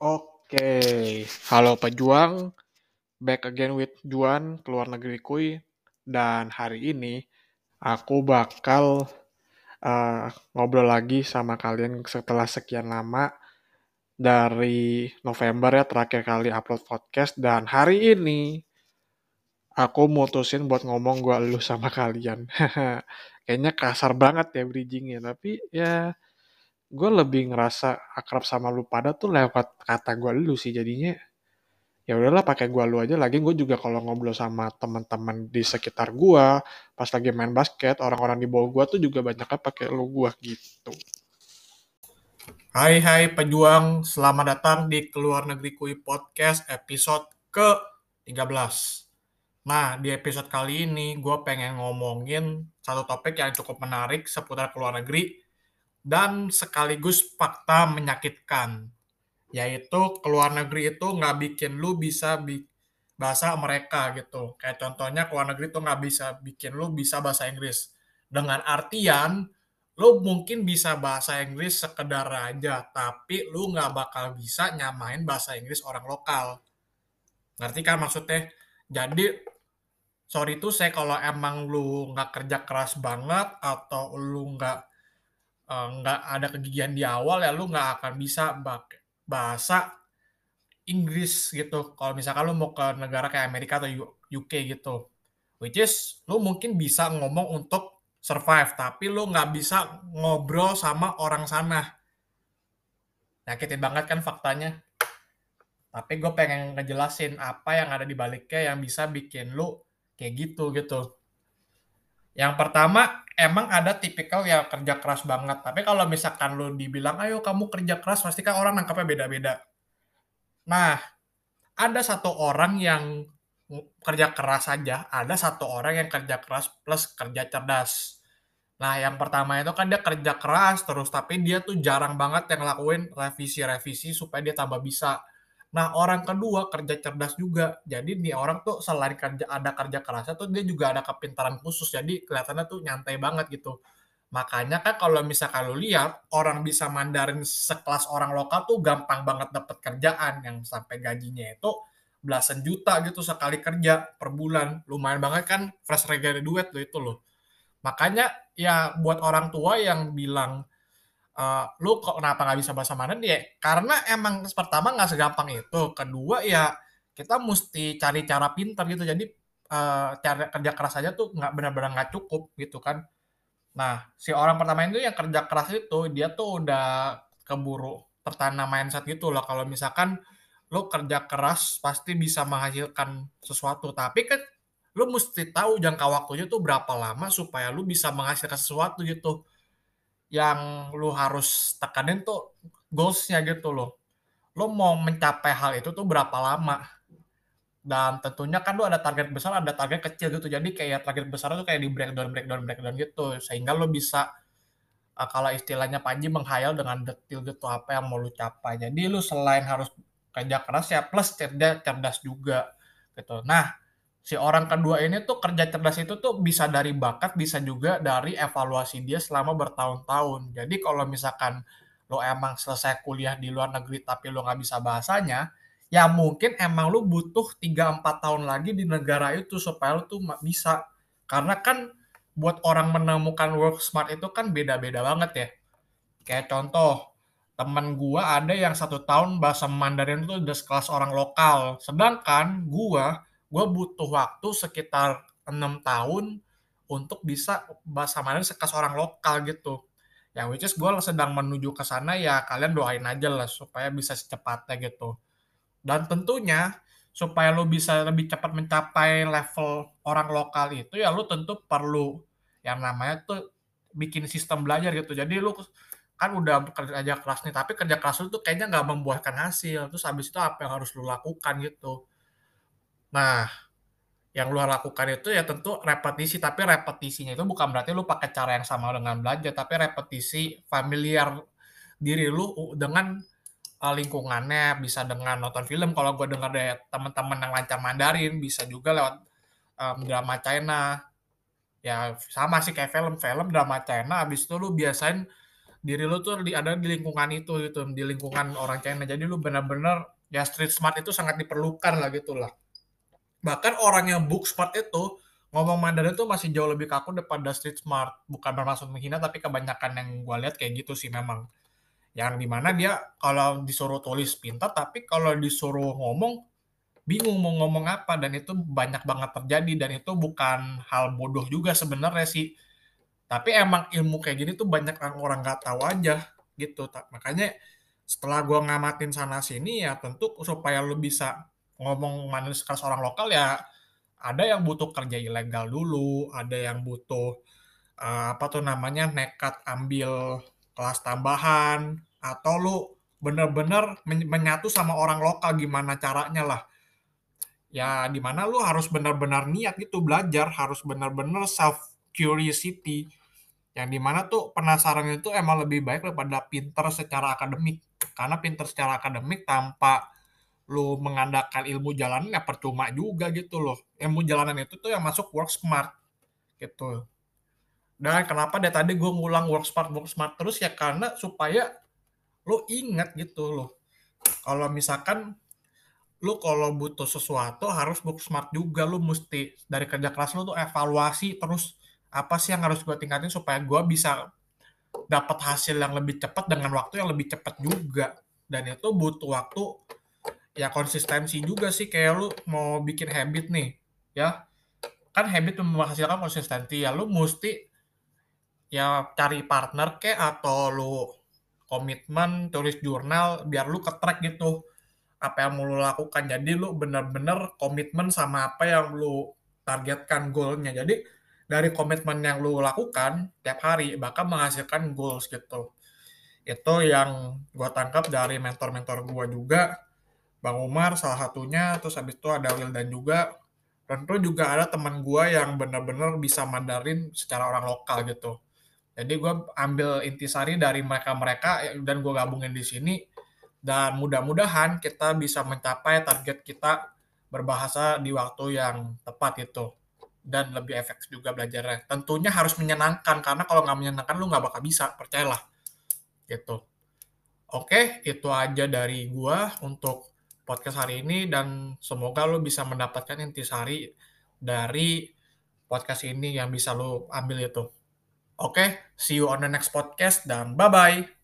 Oke, halo pejuang, back again with Juan, keluar negeri kuy. Dan hari ini aku bakal uh, ngobrol lagi sama kalian setelah sekian lama dari November ya terakhir kali upload podcast dan hari ini aku mutusin buat ngomong gue lu sama kalian. Kayaknya kasar banget ya bridgingnya, tapi ya gue lebih ngerasa akrab sama lu pada tuh lewat kata gue lu sih jadinya. Ya udahlah pakai gue lu aja. Lagi gue juga kalau ngobrol sama teman-teman di sekitar gue pas lagi main basket orang-orang di bawah gue tuh juga banyaknya pakai lu gue gitu. Hai hai pejuang. Selamat datang di keluar negeri kui podcast episode ke 13 Nah, di episode kali ini gue pengen ngomongin satu topik yang cukup menarik seputar keluar negeri dan sekaligus fakta menyakitkan, yaitu keluar negeri itu nggak bikin lu bisa bi bahasa mereka gitu. Kayak contohnya keluar negeri itu nggak bisa bikin lu bisa bahasa Inggris. Dengan artian, lu mungkin bisa bahasa Inggris sekedar aja, tapi lu nggak bakal bisa nyamain bahasa Inggris orang lokal. Ngerti kan maksudnya? Jadi, sorry tuh saya kalau emang lu nggak kerja keras banget atau lu nggak Eh, nggak ada kegigihan di awal ya lu nggak akan bisa bahasa Inggris gitu. Kalau misalkan lu mau ke negara kayak Amerika atau UK gitu. Which is lu mungkin bisa ngomong untuk survive, tapi lu nggak bisa ngobrol sama orang sana. Nyakitin banget kan faktanya. Tapi gue pengen ngejelasin apa yang ada di baliknya yang bisa bikin lu kayak gitu gitu. Yang pertama, emang ada tipikal yang kerja keras banget. Tapi kalau misalkan lu dibilang, ayo kamu kerja keras, pasti kan orang nangkapnya beda-beda. Nah, ada satu orang yang kerja keras saja, ada satu orang yang kerja keras plus kerja cerdas. Nah, yang pertama itu kan dia kerja keras terus, tapi dia tuh jarang banget yang ngelakuin revisi-revisi supaya dia tambah bisa. Nah, orang kedua kerja cerdas juga. Jadi nih orang tuh selain kerja ada kerja kerasnya tuh dia juga ada kepintaran khusus. Jadi kelihatannya tuh nyantai banget gitu. Makanya kan kalau misalkan lu lihat orang bisa Mandarin sekelas orang lokal tuh gampang banget dapet kerjaan yang sampai gajinya itu belasan juta gitu sekali kerja per bulan. Lumayan banget kan fresh graduate lo itu loh. Makanya ya buat orang tua yang bilang uh, lu kok kenapa nggak bisa bahasa Mandarin? Ya karena emang pertama nggak segampang itu. Kedua ya kita mesti cari cara pintar gitu. Jadi uh, cara kerja keras aja tuh nggak benar-benar nggak cukup gitu kan. Nah si orang pertama itu yang kerja keras itu dia tuh udah keburu tertanam mindset gitu loh. Kalau misalkan lu kerja keras pasti bisa menghasilkan sesuatu. Tapi kan lu mesti tahu jangka waktunya tuh berapa lama supaya lu bisa menghasilkan sesuatu gitu yang lu harus tekanin tuh goals-nya gitu loh. Lu mau mencapai hal itu tuh berapa lama. Dan tentunya kan lu ada target besar, ada target kecil gitu. Jadi kayak target besar tuh kayak di breakdown, breakdown, breakdown gitu. Sehingga lu bisa uh, kalau istilahnya Panji menghayal dengan detail gitu apa yang mau lu capai. Jadi lu selain harus kerja keras ya plus cerdas cerdas juga gitu. Nah, si orang kedua ini tuh kerja cerdas itu tuh bisa dari bakat, bisa juga dari evaluasi dia selama bertahun-tahun. Jadi kalau misalkan lo emang selesai kuliah di luar negeri tapi lo nggak bisa bahasanya, ya mungkin emang lo butuh 3-4 tahun lagi di negara itu supaya lo tuh bisa. Karena kan buat orang menemukan work smart itu kan beda-beda banget ya. Kayak contoh, temen gua ada yang satu tahun bahasa Mandarin itu udah sekelas orang lokal. Sedangkan gua gue butuh waktu sekitar enam tahun untuk bisa bahasa Mandarin sekas orang lokal gitu. Yang which is gue sedang menuju ke sana ya kalian doain aja lah supaya bisa secepatnya gitu. Dan tentunya supaya lo bisa lebih cepat mencapai level orang lokal itu ya lo tentu perlu yang namanya tuh bikin sistem belajar gitu. Jadi lo kan udah kerja keras nih, tapi kerja keras itu kayaknya nggak membuahkan hasil. Terus habis itu apa yang harus lo lakukan gitu. Nah, yang lu lakukan itu ya tentu repetisi, tapi repetisinya itu bukan berarti lu pakai cara yang sama dengan belajar, tapi repetisi familiar diri lu dengan uh, lingkungannya, bisa dengan nonton film kalau gue dengar dari teman-teman yang lancar Mandarin, bisa juga lewat um, drama China. Ya sama sih kayak film, film drama China habis itu lu biasain diri lu tuh di, ada di lingkungan itu gitu, di lingkungan orang China. Jadi lu benar-benar ya street smart itu sangat diperlukan lah gitu lah. Bahkan orang yang book smart itu ngomong Mandarin tuh masih jauh lebih kaku daripada street smart. Bukan bermaksud menghina tapi kebanyakan yang gue lihat kayak gitu sih memang. Yang di mana dia kalau disuruh tulis pintar tapi kalau disuruh ngomong bingung mau ngomong apa dan itu banyak banget terjadi dan itu bukan hal bodoh juga sebenarnya sih tapi emang ilmu kayak gini tuh banyak orang nggak tahu aja gitu makanya setelah gue ngamatin sana sini ya tentu supaya lu bisa ngomong mana sekelas orang lokal ya ada yang butuh kerja ilegal dulu ada yang butuh uh, apa tuh namanya nekat ambil kelas tambahan atau lu bener-bener menyatu sama orang lokal gimana caranya lah. Ya di mana lu harus benar-benar niat gitu belajar harus benar-benar self curiosity yang di mana tuh penasaran itu emang lebih baik daripada pinter secara akademik. Karena pinter secara akademik tanpa lu mengandalkan ilmu jalanan ya percuma juga gitu loh. Ilmu jalanan itu tuh yang masuk work smart gitu. Dan kenapa dari tadi gue ngulang work smart work smart terus ya? Karena supaya lu ingat gitu loh. Kalau misalkan lu kalau butuh sesuatu harus book smart juga. Lu mesti dari kerja keras lu tuh evaluasi terus apa sih yang harus gue tingkatin supaya gue bisa dapat hasil yang lebih cepat dengan waktu yang lebih cepat juga. Dan itu butuh waktu ya konsistensi juga sih kayak lu mau bikin habit nih ya. Kan habit menghasilkan konsistensi ya lu mesti ya cari partner kayak atau lu komitmen tulis jurnal biar lu ke track gitu apa yang mau lu lakukan. Jadi lu bener-bener komitmen sama apa yang lu targetkan goalnya. Jadi dari komitmen yang lu lakukan tiap hari bahkan menghasilkan goals gitu. Itu yang gue tangkap dari mentor-mentor gue juga Bang Umar salah satunya terus habis itu ada Wildan juga tentu juga ada teman gue yang benar-benar bisa Mandarin secara orang lokal gitu jadi gue ambil intisari dari mereka-mereka dan gue gabungin di sini dan mudah-mudahan kita bisa mencapai target kita berbahasa di waktu yang tepat itu dan lebih efektif juga belajarnya. Tentunya harus menyenangkan karena kalau nggak menyenangkan lu nggak bakal bisa, percayalah. Gitu. Oke, itu aja dari gua untuk podcast hari ini dan semoga lu bisa mendapatkan intisari dari podcast ini yang bisa lu ambil itu. Oke, see you on the next podcast dan bye-bye.